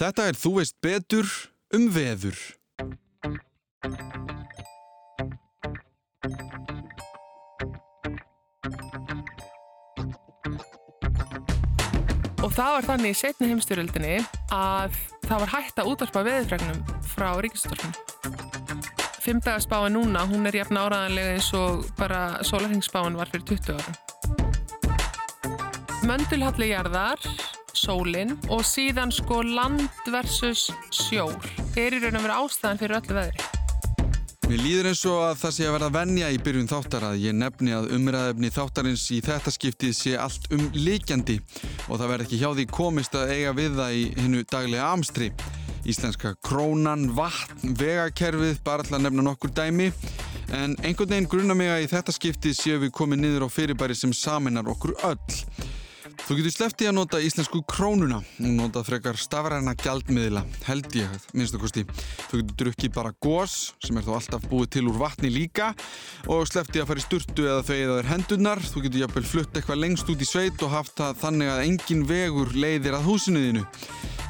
Þetta er Þú veist betur um veður. Og það var þannig í setni heimstyrjöldinni að það var hægt að útarpa veðurfregnum frá ríkistorfinu. Fimmdagarspáin núna, hún er jafn áraðanlega eins og bara sólarhengsspáin var fyrir 20 árum. Möndulhalli jarðar, sólinn og síðan sko land versus sjór er í raun að vera ástæðan fyrir öllu veðri. Mér líður eins og að það sé að verða venja í byrjun þáttar að ég nefni að umræðefni þáttarins í þetta skiptið sé allt um líkjandi og það verð ekki hjá því komist að eiga við það í hinnu daglega amstri. Íslenska krónan, vatn, vegakerfið, bara alltaf nefna nokkur dæmi en einhvern veginn grunna mig að í þetta skiptið séu við komið niður á fyrirbæri sem saminar okkur öll. Þú getur sleppti að nota íslensku krónuna og nota frekar stafræna gjaldmiðla, held ég, minnst og kosti. Þú getur drukkið bara gós, sem er þó alltaf búið til úr vatni líka og sleppti að fara í sturtu eða þau eða þeir hendunar. Þú getur jafnvel flutt eitthvað lengst út í sveit og haft það þannig að engin vegur leiðir að húsinuðinu.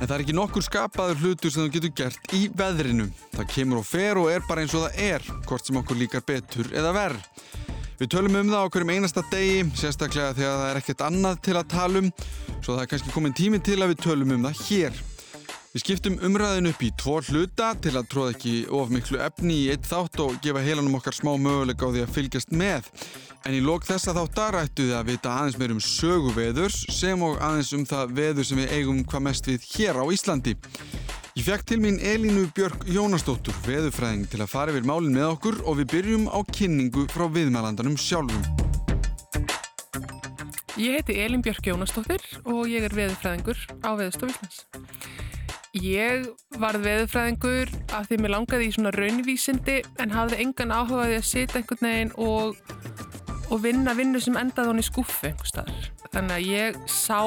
En það er ekki nokkur skapaður hlutur sem þú getur gert í veðrinu. Það kemur og fer og er bara eins og það er, hvort sem okkur líkar betur eða verð. Við tölum um það á hverjum einasta degi, sérstaklega þegar það er ekkert annað til að tala um, svo það er kannski komin tími til að við tölum um það hér. Við skiptum umræðinu upp í tvo hluta til að tróða ekki of miklu efni í eitt þátt og gefa heilanum okkar smá möguleika á því að fylgjast með. En í lók þessa þáttar ættu þið að vita aðeins meir um sögu veðurs sem og aðeins um það veður sem við eigum hvað mest við hér á Íslandi. Ég fekk til mín Elínu Björk Jónasdóttur, veðurfræðing, til að fara yfir málinn með okkur og við byrjum á kynningu frá viðmælandanum sjálfum. Ég heiti Elín Björk Jónasdóttir og ég er veðurfræðingur á Veðurstofislands. Ég varð veðurfræðingur af því mér langaði í svona raunvísindi en hafði engan áhugaði að setja einhvern veginn og, og vinna vinnu sem endaði hún í skuffu einhver staðar. Þannig að ég sá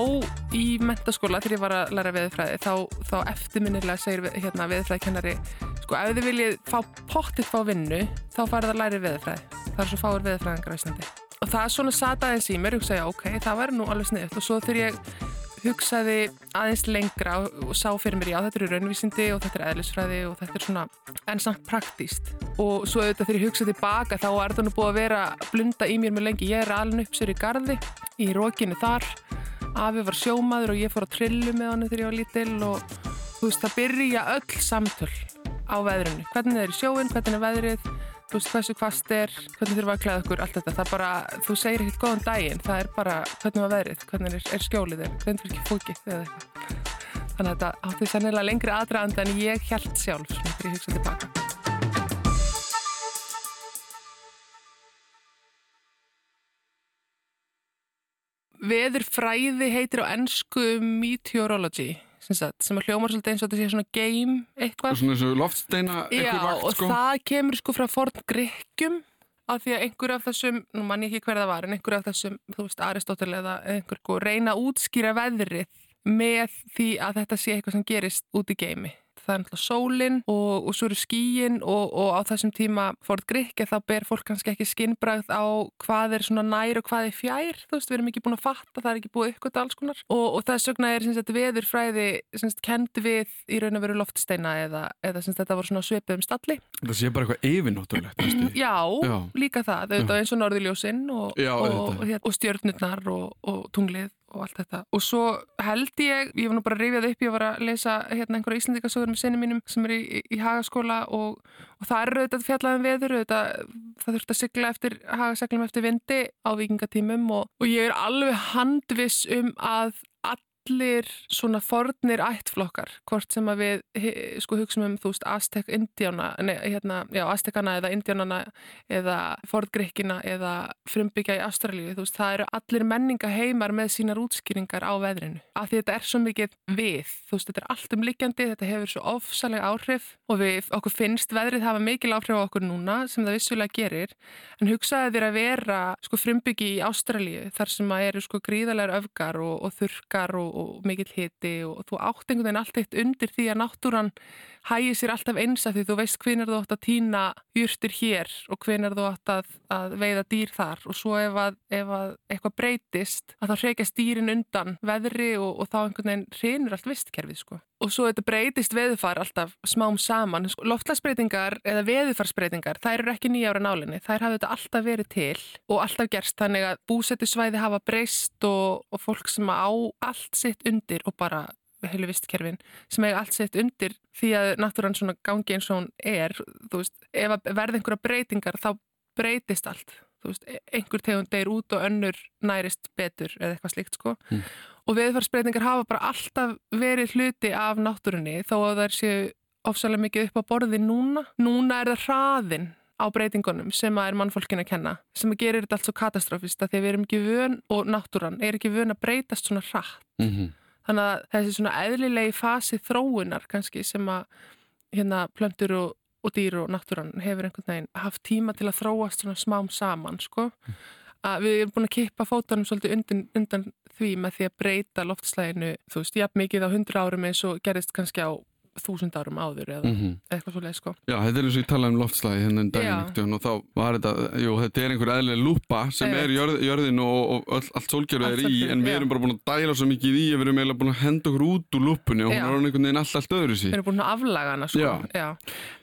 í mentaskóla þegar ég var að læra veðurfræði þá, þá eftirminnilega segir hérna, veðurfræðikennari sko ef þið viljið fá pottitt fá vinnu þá farið að læra veðurfræði. Það er svo fáir veðurfræðingar á Íslandi. Og það er svona sata aðeins í mér og segja ok, það væri nú alveg sniðt og svo þegar ég hugsaði aðeins lengra og sá fyrir mér já þetta eru raunvísindi og þetta er eðlisfræði og þetta er svona en samt praktíst og svo auðvitað þegar ég hugsaði tilbaka þá er það nú búið að vera blunda í mér með lengi. Ég er alveg upp sér í gardi í rókinu þar. Afi var sjómaður og ég fór að trillu með hann þegar ég var lítil og þú veist það byrja öll samtöl á veðrunu hvernig er sjóin, hvernig er veðrið þú veist hversu hvast er, hvernig þurfa að klæða okkur allt þetta, það bara, þú segir ekkert góðan daginn, það er bara hvernig var veðrið hvernig er, er skjólið, hvernig fyrir ekki fókið eða eitthvað. Þannig að þetta átti sannilega lengri aðdraðand en ég held sjálf svona þegar ég hugsa tilbaka. Veðurfræði heitir á ennsku meteorology sagt, sem að hljómar svolítið eins og þetta sé svona game eitthvað. Svona eins og loftsteina Já, vakt, og sko. það kemur sko frá forn grekjum af því að einhver af þessum, nú mann ég ekki hver það var en einhver af þessum, þú veist, Aristótel eða einhver, sko, reyna að útskýra veðrið með því að þetta sé eitthvað sem gerist út í geimi það er náttúrulega sólinn og, og svo eru skíin og, og á þessum tíma fórt grikki þá ber fólk kannski ekki skinnbragð á hvað er svona nær og hvað er fjær þú veist, við erum ekki búin að fatta, það er ekki búið ykkur alls konar og, og þess vegna er sagt, veðurfræði kendi við í raun og veru loftsteina eða, eða sagt, þetta voru svona svipið um stalli Það sé bara eitthvað því. Já, Já. líka það, auðvitað eins og norðurljósinn og, Já, og, auðvitað. hér- og stjörnurnar og, og tunglið og allt þetta. Og svo held ég, ég var nú bara að rifjað upp, ég var að lesa hérna einhverja Íslandikasögur með sinni mínum sem er í, í, í hagaskóla og, og það er auðvitað fjallað um veður, auðvitað það þurft að sigla eftir hagaseglum eftir vindi á vikingatímum og, og ég er alveg handviss um að allir svona fornir ættflokkar, hvort sem að við sko hugsaum um, þú veist, Aztek Indiána, nei, hérna, já, Aztekana eða Indiánana eða forngrikkina eða frumbyggja í Ástralíu, þú veist, það eru allir menningaheimar með sínar útskýringar á veðrinu, af því þetta er svo mikið við, þú veist, þetta er allt um liggjandi þetta hefur svo ofsalega áhrif og við, okkur finnst veðrið hafa mikil áhrif á okkur núna, sem það vissulega gerir. En hugsaði þér að vera sko frumbyggi í Ástralíu, þar sem að eru sko gríðalegar öfgar og, og þurkar og, og mikill hiti og þú átt einhvern veginn allt eitt undir því að náttúran hægir sér alltaf eins að því þú veist hvenar þú átt að týna júrtir hér og hvenar þú átt að, að veiða dýr þar og svo ef að, ef að eitthvað breytist að þá hreikast dýrin undan veðri og, og þá einhvern veginn hrinur allt vistkerfið sko. Og svo þetta breytist veðufar alltaf smám saman. Sko, loftlagsbreytingar eða veðufarsbreytingar, þær eru ekki nýjára nálinni. Þær hafa þetta alltaf verið til og alltaf gerst þannig að búsettisvæði hafa breyst og, og fólk sem á allt sitt undir og bara heilu vistkerfin sem eiga allt sitt undir því að náttúrann svona gangi eins og hún er. Þú veist, ef verð einhverja breytingar þá breytist allt. Þú veist, e, einhver tegund deyr út og önnur nærist betur eða eitthvað slíkt sko. Mm og viðfarsbreytingar hafa bara alltaf verið hluti af náttúrunni þó að það séu ofsalega mikið upp á borði núna. Núna er það hraðin á breytingunum sem að er mannfólkin að kenna sem að gerir þetta allt svo katastrófist að því að við erum ekki vön og náttúran er ekki vön að breytast svona hratt. Mm -hmm. Þannig að þessi svona eðlilegi fasi þróunar kannski sem að hérna plöndur og, og dýr og náttúran hefur einhvern veginn haft tíma til að þróast svona smám saman sko. Mm að við erum búin að kippa fótunum svolítið undan, undan því með því að breyta loftslæginu, þú veist, jafn mikið á hundra árum eins og gerist kannski á þúsund árum áður eða mm -hmm. eitthvað svolítið sko. Já, þetta er eins og ég talaði um loftslægi hérna en daginn og þá var þetta, jú, þetta er einhver eðlega lúpa sem er jörð, jörðin og, og all, allt sólgerðu er í en við já. erum bara búin að dæla svo mikið í við erum eiginlega búin að henda okkur út úr lúpunni og já. hún er einhvern veginn allt, allt öðru síðan Við erum búin að aflaga hana sko já.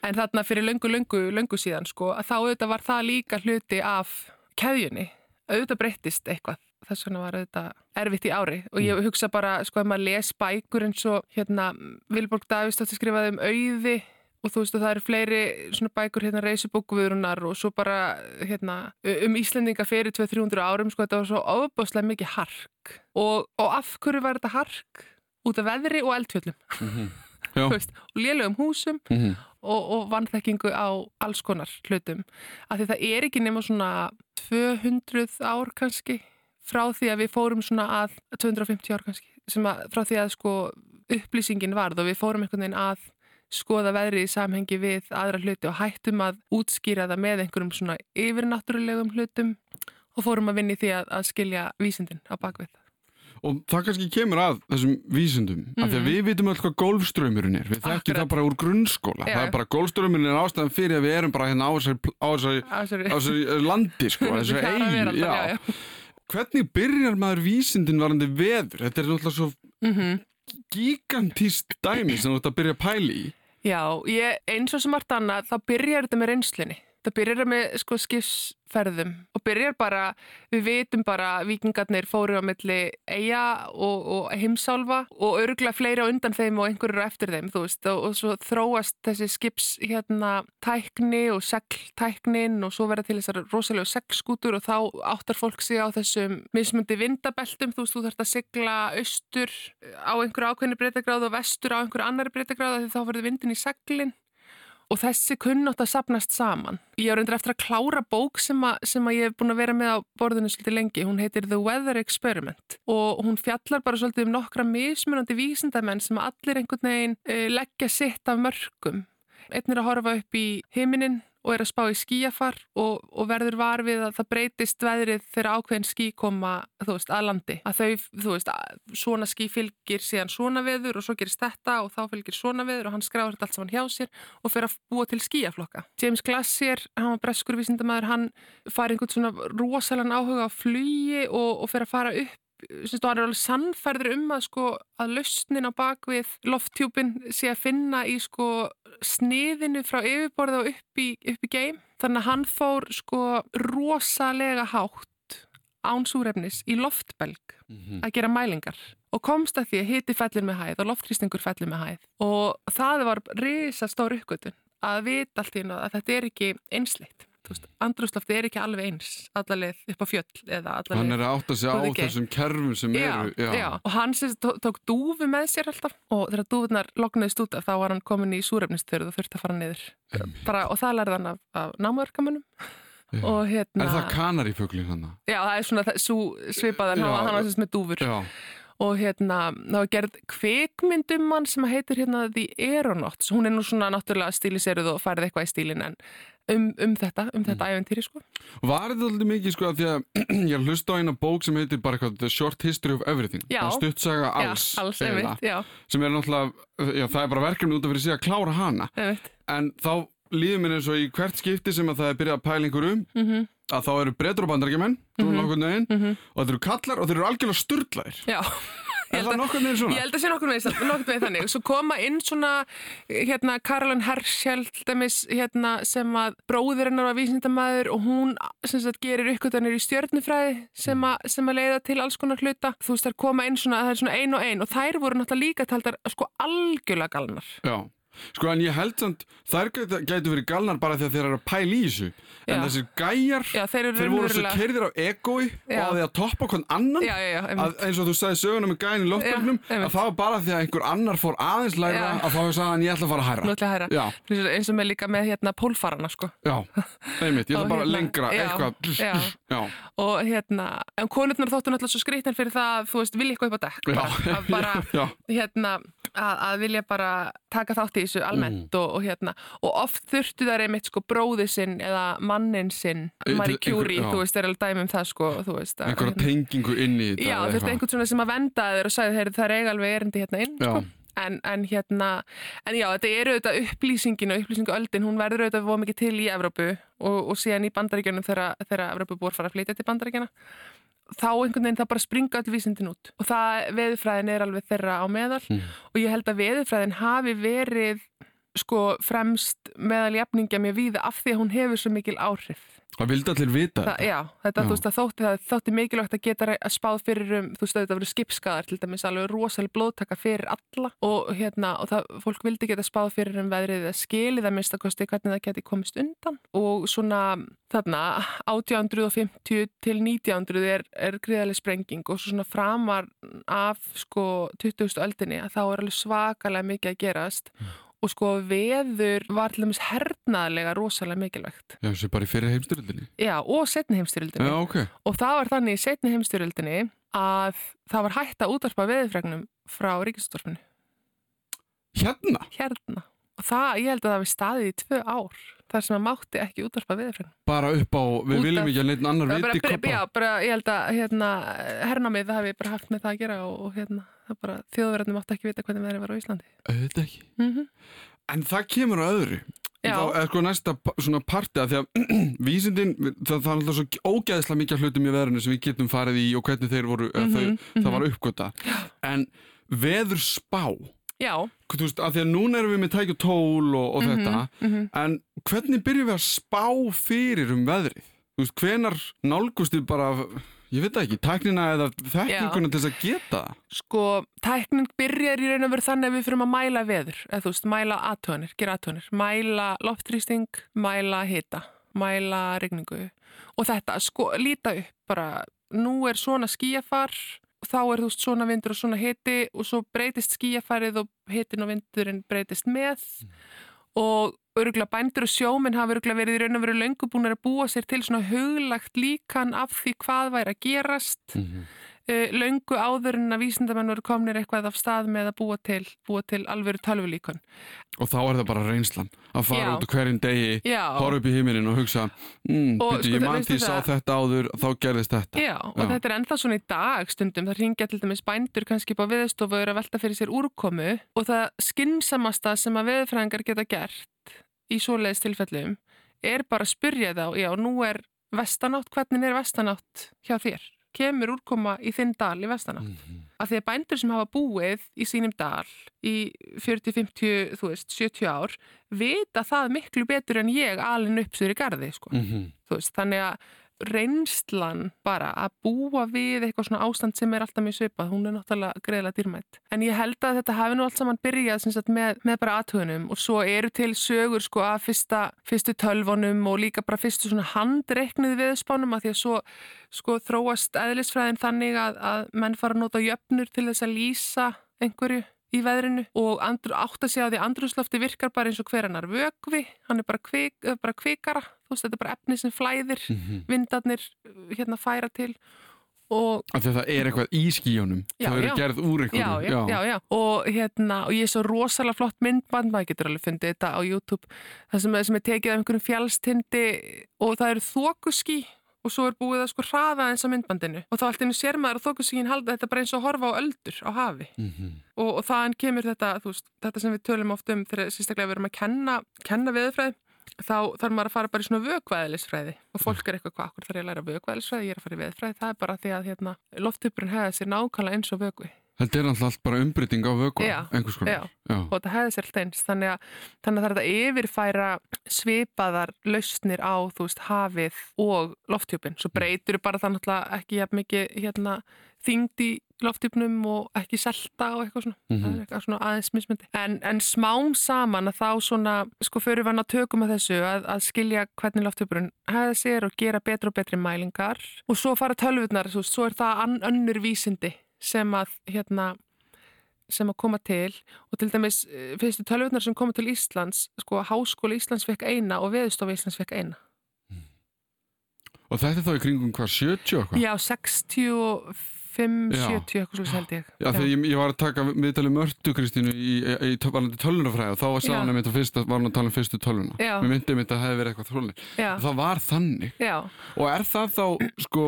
en þarna fyrir löngu, löngu, löngu síðan sko að þá auðvitað var það líka hluti af keðjunni auðvitað breyttist eitthvað þess vegna var auðvitað erfitt í ári og ég mm. hugsa bara, sko, að maður les bækur eins og hérna Vilborg Davíðsdóttir skrifaði um auði og þú veist að það eru fleiri svona bækur hérna reysubókuviðrunar og svo bara hérna um Íslandinga fyrir 200-300 árum, sko, þetta var svo ofbáslega mikið hark og, og af hverju var þetta hark? Út af veðri og eldfjöldum mm -hmm. veist, og lélögum húsum mm -hmm. og, og vannþekkingu á alls konar hlutum af því það er ekki nema svona 200 ár kannski frá því að við fórum svona að 250 ár kannski að, frá því að sko upplýsingin varð og við fórum einhvern veginn að skoða veðri í samhengi við aðra hluti og hættum að útskýra það með einhverjum svona yfirnáttúrulegum hlutum og fórum að vinni því að, að skilja vísindin á bakvið og það kannski kemur að þessum vísundum mm. af því að mhm. við vitum alltaf hvað golfströymurinn er við þekkjum það bara úr grunnskóla Já. það er bara golfströymurinn er ástæðan fyrir að við erum bara hérna á þessari landi sko, þessari eigin hvernig byrjar maður vísundin varandi veður? Þetta er náttúrulega svo mm -hmm. gigantíst dæmi sem þú ætti að byrja að pæli í. Já, ég, eins og sem allt annað þá byrjar þetta með reynslinni það byrjar með sko skipsferðum og byrjar bara, við vitum bara vikingarnir fóru á milli eiga og, og heimsálfa og öruglega fleiri á undan þeim og einhverjur eftir þeim, þú veist, og, og svo þróast þessi skips hérna tækni og segltæknin og svo verða til þessar rosalega seglskútur og þá áttar fólk sig á þessum mismundi vindabeltum, þú veist, þú þarfst að sigla austur á einhverju ákveðni breytagráð og vestur á einhverju annari breytagráð því þá verður vindin í seglin og þessi kunnátt að sapnast saman. Ég er undir eftir að klára bók sem, a, sem að ég hef búin að vera með á borðinu svolítið lengi. Hún heitir The Weather Experiment og hún fjallar bara svolítið um nokkra mismunandi vísindamenn sem allir einhvern veginn uh, leggja sitt af mörgum. Einn er að horfa upp í heiminin og er að spá í skíafar og, og verður var við að það breytist veðrið þegar ákveðin skí koma veist, að landi. Að þau, þú veist, svona skí fylgir síðan svona veður og svo gerist þetta og þá fylgir svona veður og hann skráður þetta allt saman hjá sér og fer að búa til skíaflokka. James Glassier, hann var breskur vísindamæður, hann fær einhvern svona rosalega áhuga á flugi og, og fer að fara upp Sýnstu, hann er alveg sannferður um að sko að lausnin á bakvið lofttjúpin sé að finna í sko sniðinu frá yfirborða og upp í, upp í geim. Þannig að hann fór sko rosalega hátt ánsúrefnis í loftbelg mm -hmm. að gera mælingar og komst að því að hiti fellir með hæð og loftkristingur fellir með hæð og það var risa stór uppgötun að vita allt í náða að þetta er ekki einsleitt andrúslofti er ekki alveg eins allaveg upp á fjöll allaveg hann er að átta sig á þessum kerfum sem já, eru já. Já. og hann tó, tók dúfi með sér alltaf. Og þegar dúfinar loknaðist út þá var hann komin í súrefnistöru og þurfti að fara niður. Bara, og það lærði hann af, af námörkamunum hérna, Er það kanari fugglin hann? Já, það er svona það, svipaðan. Hann var sérst með dúfur. Og hérna, það var gerð kvikmyndum mann sem heitir hérna The Aeronauts, hún er nú svona náttúrulega stíliseruð og færið eitthvað í stílin en um, um þetta, um þetta mm. æventýri sko. Var þetta alltaf mikið sko að því að ég hlusta á eina bók sem heitir bara eitthvað The Short History of Everything Já. það stuttsaga alls, já, alls einmitt, já, sem er náttúrulega, það er bara verkefni út af fyrir sig að klára hana en þá líður mér eins og í hvert skipti sem að það er byrjað að pæla einhverjum mm að þá eru breytur og bandarækjumenn mm. -hmm. Mhm. og þeir eru kallar og þeir eru algjörlega sturglæðir Já, er það nokkuð með svona? Ég held að sé nokkur með, nokkur þannig. Svo koma inn svona, hérna, Karolin Herschel, dæmis, hérna, sem að bróðir hennar var vísindamæður og hún, sem sagt, gerir uppgötanir í stjörnufræði sem, sem að leiða til alls konar hluta. Þú veist, þær koma inn svona, það er svona ein og ein og þær voru náttúrulega líka taldar, sko, algjörlega galnar. Já, sko en ég held samt þær gætu, verið galnar bara því að þeir eru að pæla í þessu. En Já. þessir gæjar, Já, þeir þeir voru svo keirðir á egoi og að því að toppa hvern annan. Já, að, eins og þú sagði söguna með gæin í loftbörnum Já, einmitt. að það var bara því að einhver annar fór aðeins læra að þá sagði hann ég ætla að fara að hæra hæra. Eins og með líka með, hérna, pólfarana, sko. já, einmitt, ég ætla bara hérna, lengra, eitthvað. Og hérna, en konurnar þóttu náttúrulega svo skrýtnar fyrir það, þú veist, vilja Að hérna, að, vilja bara taka þátt í þessu almennt og, og hérna, og oft þurftu þær einmitt sko bróði sinn eða mannin sinn, Marie Curie, þú veist, er alveg dæmi um það sko, veist. einhverja tengingu inn í þetta Já, eitthvað. einhvern svona sem að venda þér og sagði þeir það er eiga alveg erindi hérna inn, sko. En, en hérna, en já, þetta eru auðvitað upplýsingin og upplýsinguöldin, hún verður auðvitað voru mikið til í Evrópu og, og síðan í bandaríkjunum þegar, Evrópu búið fara að flytja til bandaríkjana þá einhvern veginn það bara springa öll vísindin út. Og það, veðurfræðin er alveg þeirra á meðal. Mm. og ég held að veðurfræðin hafi verið sko fremst meðal jafningja mér víða af því að hún hefur svo mikil áhrif það vildi allir vita það, já, þetta Já. veist þótti, það, þótti mikilvægt að geta að spáð fyrir um, þú veist að þetta verið skipskaðar til dæmis alveg rosalega blóðtaka fyrir alla og hérna, og það, fólk vildi geta spáð fyrir um veðrið að skilið að mista kosti hvernig það geti komist undan og svona þarna 1850 til 1900 er, er gríðarlega sprenging og svo svona framar af sko 20. öldinni að þá er alveg svakalega mikið að gerast og sko veður var til dæmis hernaðlega rosalega mikilvægt já, þessi bara í fyrir heimstyrildinni Já, og setni heimstyrjöldinni. já, ok, Og það var þannig í setni heimstyrjöldinni að það var hægt að útvarpa veðurfregnum frá ríkistorfinu. hérna Hérna. Og það, ég held að það hefði staðið í tvö ár þar sem að mátti ekki útvarpa veðurfregnum. bara upp á, við Út viljum ekki að neitt annar viti bara, koppa já, bara, ég held að hérna, hernamið hefði bara haft með það að gera og, og hérna, það bara, þjóðverðnum átti ekki vita hvernig veðrið var á Íslandi. auðvitað ekki Mm En það kemur á öðru. Já. Þá er sko næsta svona parti að því að vísindin, það, það er alltaf svo ógæðislega mikið hlutum í veðrinu sem við getum farið í og hvernig þeir voru, mm Mhm, þau, það var uppgöta. En veður spá, Já. þú veist, að því að núna erum við með tækju tól og, og þetta, mhm. en hvernig byrjum við að spá fyrir um veðrið? Þú veist, hvenar nálgust við bara, ég veit ekki, tæknina eða þekkinguna til þess að geta? Sko, tæknin byrjar í raun og veru þannig að við fyrir að mæla veður, eða þú veist, mæla aðtöðanir, gera aðtöðanir, mæla loftþrýsting, mæla hita, mæla regningu og þetta, sko, líta upp bara, nú er svona skíafar, þá er þú veist svona vindur og svona hiti og svo breytist skíafarið og hitin og vindurinn breytist með og örgulega bændur og sjóminn hafa örgulega verið í raun og veru löngu búin að búa sér til svona huglagt líkan af því hvað væri að gerast Mhm. Uh, löngu áður en að vísindamenn voru komnir eitthvað af stað með að búa til, búa til alvöru tölvulíkon. Og þá er það bara reynslan að fara Já. út hverjum degi Já, horfa upp í heiminin og hugsa mm, Og, byrju, sko, ég man veistu því ég sá þetta áður þá gerðist þetta já, og Já. þetta er ennþá svona í dag stundum. Það ringja til dæmis bændur kannski upp á viðstofu og eru að velta fyrir sér úrkomu og það skinsamasta sem að viðfræðingar geta gert í svoleiðis tilfellum er bara að spyrja þá, já, nú er vestanátt, hvernig er vestanátt hjá þér? Kemur úrkoma í þinn dal í vestanátt? Mhm. að því að bændur sem hafa búið í sínum dal í 40, 50, þú veist, 70 ár vita það miklu betur en ég alin upp sér í garði, sko. Mhm. Þú veist, þannig að reynslan bara að búa við eitthvað svona ástand sem er alltaf mjög svipað, hún er náttúrulega greiðlega dýrmætt. En ég held að þetta hafi nú allt saman byrjað sagt, með, með bara aðtöðunum og svo eru til sögur sko að fyrsta, fyrstu tölvunum og líka bara fyrstu svona handreiknið viðspánum að því að svo sko þróast eðlisfræðin þannig að, að menn fara að nota jöfnur til þess að lýsa einhverju í veðrinu og andru, átt að segja að því andruslofti virkar bara eins og hver annar vögvi, hann er bara, kvik, eh, bara kvikara, þú veist, þetta er bara efni sem flæðir Mhm. vindarnir uh, hérna færa til að það er eitthvað í skíjónum. Það eru gerð úr einhverju. já, já, já. Og, hérna, og ég er svo rosalega flott myndband, maður getur alveg fundið þetta á YouTube, það sem, sem er tekið af einhverjum fjálstindi og það eru þókuskí og svo er búið að sko hraða eins á myndbandinu. Og þá allt einu sér maður að þókuskíin halda þetta bara eins og að horfa á öldur á hafi. Mhm. og, og þaðan kemur þetta, veist, þetta sem við tölum oft um þegar sérstaklega við erum að kenna, kenna veðurfræði þá þarf maður að fara bara í svona vökvæðilisfræði og fólk er eitthvað hvað, okkur þarf ég að læra vökvæðilisfræði, ég er að fara í veðurfræði, það er bara því að hérna, lofthupurinn hefði sér nákvæmlega eins og vökvi Þetta er alltaf allt bara umbreyting á vöku. Einhvers konar. já. Já. og þetta hefði sér alltaf eins þannig að, þannig að það er þetta yfirfæra svipaðar lausnir á þú veist, hafið og lofthjúpin svo breytur bara það náttúrulega ekki jafn mikið hérna, þyngd í lofthjúpnum og ekki selta og eitthvað svona, það er eitthvað svona aðeins mismyndi en, en smám saman að þá svona sko fyrir við hann að tökum að þessu að, að skilja hvernig lofthjúpurinn hefði sér og gera betra og betri mælingar og svo fara tölvurnar, veist, svo er það an, önnur vísindi sem að hérna sem að koma til og til dæmis eh, fyrstu tölvurnar sem koma til Íslands sko Háskóli Íslands fekk eina og Veðustofa Íslands fekk eina. Og þetta er þá í kringum hvað, 70 og hvað? Já, 65, Já. 70 eitthvað svo held ég. Já, þegar ég, ég var að taka viðtalið mörtu Kristínu í, í, í tölunafræði og þá var Já. mitt að tala um fyrstu töluna. Já. Mér myndi að það hefði verið eitthvað. Já, Það var þannig. já, Og er það þá, sko,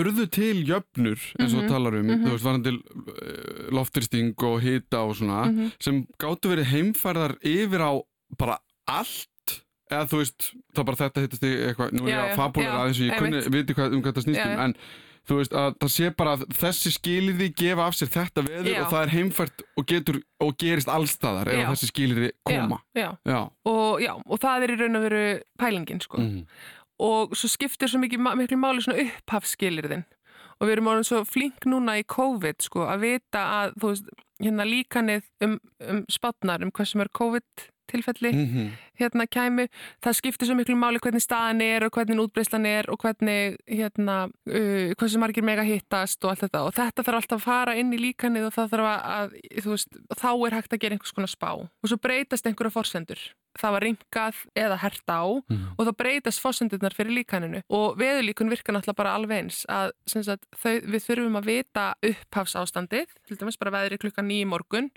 urðu til jöfnur, eins og Mhm, þú talar um, mhm. þú veist, varandi uh, loftyrsting og hita og svona, mhm. sem gáttu verið heimfærðar yfir á bara allt, eða þú veist, það bara þetta hittast í eitthvað, nú er ég að fabulara já, aðeins og ég kunni, viti hvað, um hvað það snýst um, en þú veist að það sé bara að þessi skilirði gefa af sér þetta veður Já. og það er heimfært og getur og gerist allstaðar Já. þessi skilirði koma. Já, já. Og, og það er í raun og veru pælingin sko. Mm. Og svo skiptir svo mikið, miklu máli svona upphafskilirðin. Og við erum orðin svo flink núna í COVID sko að vita að þú veist, hérna líkanið um, um spátnar, um hvað sem er COVID tilfelli Mm hérna kæmi, það skiptir svo miklu máli hvernig staðan er og hvernig útbreyslan er og hvernig hérna uh, hversu margir mega hittast og allt þetta. Og þetta þarf alltaf að fara inn í líkanið og það þarf að þú veist, þá er hægt að gera einhvers konar spá. Og svo breytast einhverja forsendur það var ringað eða hert á Mhm. og þá breytast fórsendurnar fyrir líkaninu og veðurlíkun virkar náttúrulega bara alveg eins að sagt, þau, við þurfum að vita upphafsástandið, til dæmis bara veðri klukkan nýjum morgun,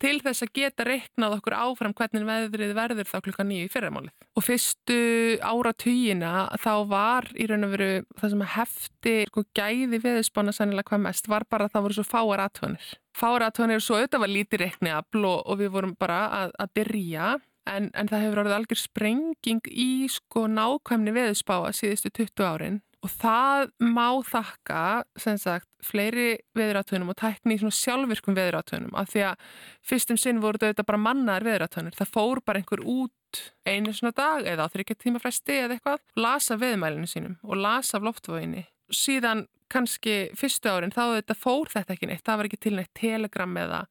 til þess að geta reiknað okkur áfram hvernig veðrið verður þá klukkan nýju í fyrramálið. Og fyrstu áratugina þá var í raun og veru það sem hefti sko, gæði veðurspána sannilega hvað mest var bara að það voru svo fáar aðtöðanir. Fáar aðtöðanir og svo auðvitað var lítið reikniafl og, og við vorum bara að, að byrja En, en það hefur orðið algjör sprenging í sko nákvæmni veðurspáa síðustu 20 árin og það má þakka sem sagt fleiri veðuratöðunum og tækni í svona sjálfvirkum veðuratöðunum af því að fyrstum sinn voru þetta bara mannaðar veðuratöðunir. Það fór bara einhver út einu svona dag eða á þryggja tíma fresti eða eitthvað, lasa veðmælinu sínum og lasa af loftvóginni. Síðan kannski fyrstu árin þá þetta fór þetta ekki neitt, það var ekki til neitt telegram eða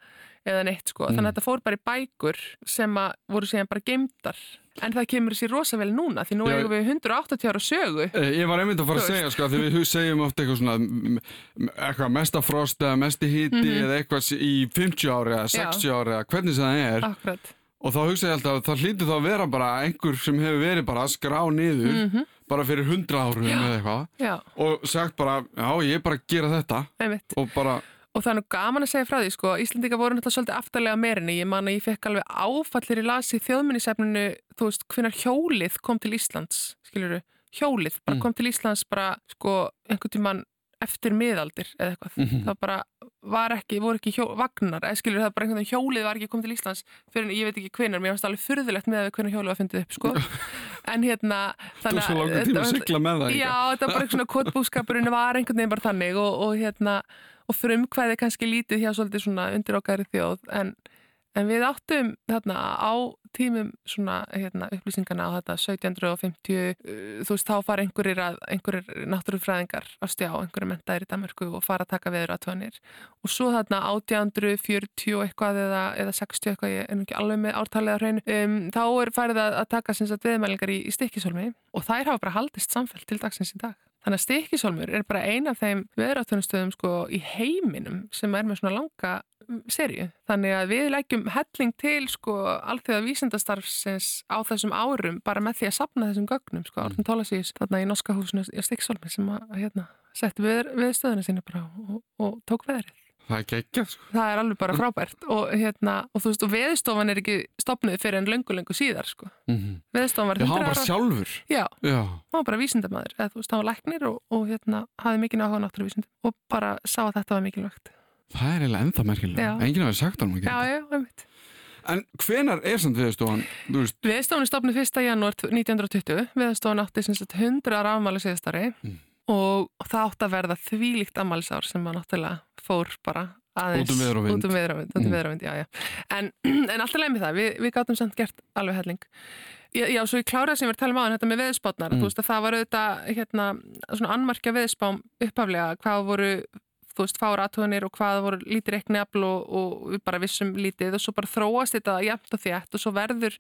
eða neitt sko, Mm. þannig að þetta fór bara í bækur sem að voru síðan bara geimdar en það kemur sér rosa vel núna því nú Já. eigum við 180 ára sögu. Eh, Ég var einmitt að fara að segja sko, því við segjum ofta eitthvað svona eitthvað mesta frost eða mesti hiti Mhm. eða eitthvað í 50 ári eða 60 ári eða hvernig sem það er. Akkurat. Og þá hugsa ég alltaf að það hlýtur þá að vera bara einhver sem hefur verið bara að skrá niður mm bara fyrir 100 árum Já. eða eitthvað Já, og sagt bara, já ég er bara að gera þetta. Einmitt. Og bara, og það er nú gaman að segja frá því sko Íslandika voru náttúrulega svolítið aftarlega meirinni ég man að ég fekk alveg áfallir í lasi þjóðminnisefninu, þú veist, hvenar hjólið kom til Íslands, skilur hjólið, bara Mm. kom til Íslands bara sko einhvern tíman eftir miðaldir eða eitthvað, Mhm. það bara var ekki, voru ekki hjó, vagnar, eða skilur það bara einhvern veginn hjólið var ekki komið til Íslands fyrir en ég veit ekki hvenar, mér finnst alveg furðulegt með að hvenar hjólið var fundið upp, sko en hérna, tíma að það líka. Já, þetta var bara eitthvað svona kotbúskapurinn var einhvern veginn bara þannig og, og hérna og frumkvæði kannski lítið hjá svolítið svona undir okkar þjóð en, en við áttum þarna á tímum svona hérna, upplýsingana á þetta 1750 uh, þú veist þá fara einhverjir, einhverjir náttúrufræðingar á stjá, einhverjir mentaðir í Danmarku og fara að taka veður aðtöðanir og svo þarna 1840 og eitthvað eða, eða 60 eitthvað, ég er nú ekki alveg með ártalið á hreinu, um, þá er farið að, að taka veðmælingar í, í stikkisólmi og þær hafa bara haldist samfell til dagsins í dag. Þannig að stikkisólmur er bara ein af þeim veðratunustöðum sko í heiminum sem er með svona langa serju. Þannig að við leggjum helling til sko allþjóða vísindastarfsins á þessum árum bara með því að sapna þessum gögnum sko. Árnum Tólasís þarna í Norska húsinu í Stikksólmi sem að hérna setti við, viðstöðuna sína bara og, og tók veðrið. Það er geggjað, sko. Það er alveg bara frábært og hérna, og þú veist, og veðstofan er ekki stopnuð fyrir en löngu, löngu síðar, sko. Mm -hmm. Veðstofan var Já, hann 100 var bara ára. sjálfur. Já, Já. hann var bara vísindamæður, eða þú veist, hann var læknir og, og hérna, hafði mikið áhuga á náttúruvísindum og bara sá að þetta var mikilvægt. Það er eiginlega ennþá merkilega. Enginn hafi sagt honum að Já, já, einmitt. En hvenar er samt viðstofan, Veðstofan er stopnuð 1. janúar 1920, veðstofan átti sem sagt 100 ára afmæli síðastari Mm. og það átti að verða þvílíkt afmælisár sem að náttúrulega fór bara aðeins Út um veður og vind. út um um Mm. En, en alltaf leið með það, við, við gátum samt gert alveg helling Já, já svo ég kláraði sem við erum talað um á þetta með veðspátnar, Mm. þú veist að það var auðvitað hérna, svona annmarkja veðspám upphaflega, hvað voru þú veist, fára aðtöðanir og hvað voru lítið reiknefl og, og við bara vissum lítið og svo bara þróast þetta jæmt og þétt og svo verður